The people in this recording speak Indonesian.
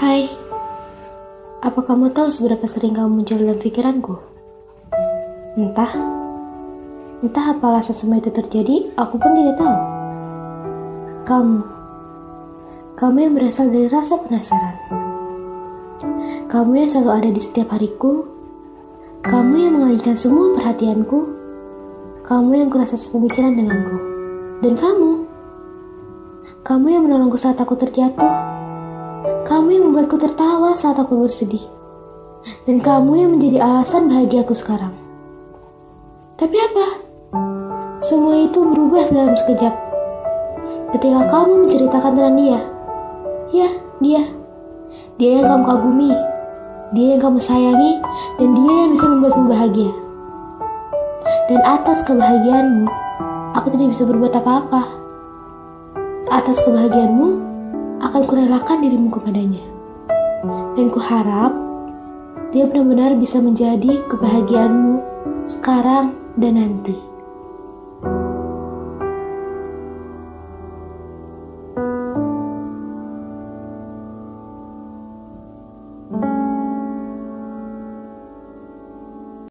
Hai, apa kamu tahu seberapa sering kamu muncul dalam pikiranku? Entah, entah apa alasan semua itu terjadi, aku pun tidak tahu. Kamu, kamu yang berasal dari rasa penasaran. Kamu yang selalu ada di setiap hariku. Kamu yang mengalihkan semua perhatianku. Kamu yang kurasa sepemikiran denganku. Dan kamu, kamu yang menolongku saat aku terjatuh. Kamu yang membuatku tertawa saat aku bersedih. Dan kamu yang menjadi alasan bahagiaku sekarang. Tapi apa? Semua itu berubah dalam sekejap. Ketika kamu menceritakan tentang dia. Ya, dia. Dia yang kamu kagumi. Dia yang kamu sayangi. Dan dia yang bisa membuatmu bahagia. Dan atas kebahagiaanmu, aku tidak bisa berbuat apa-apa. Atas kebahagiaanmu, akan kurelakan dirimu kepadanya. Dan kuharap dia benar-benar bisa menjadi kebahagiaanmu sekarang dan nanti.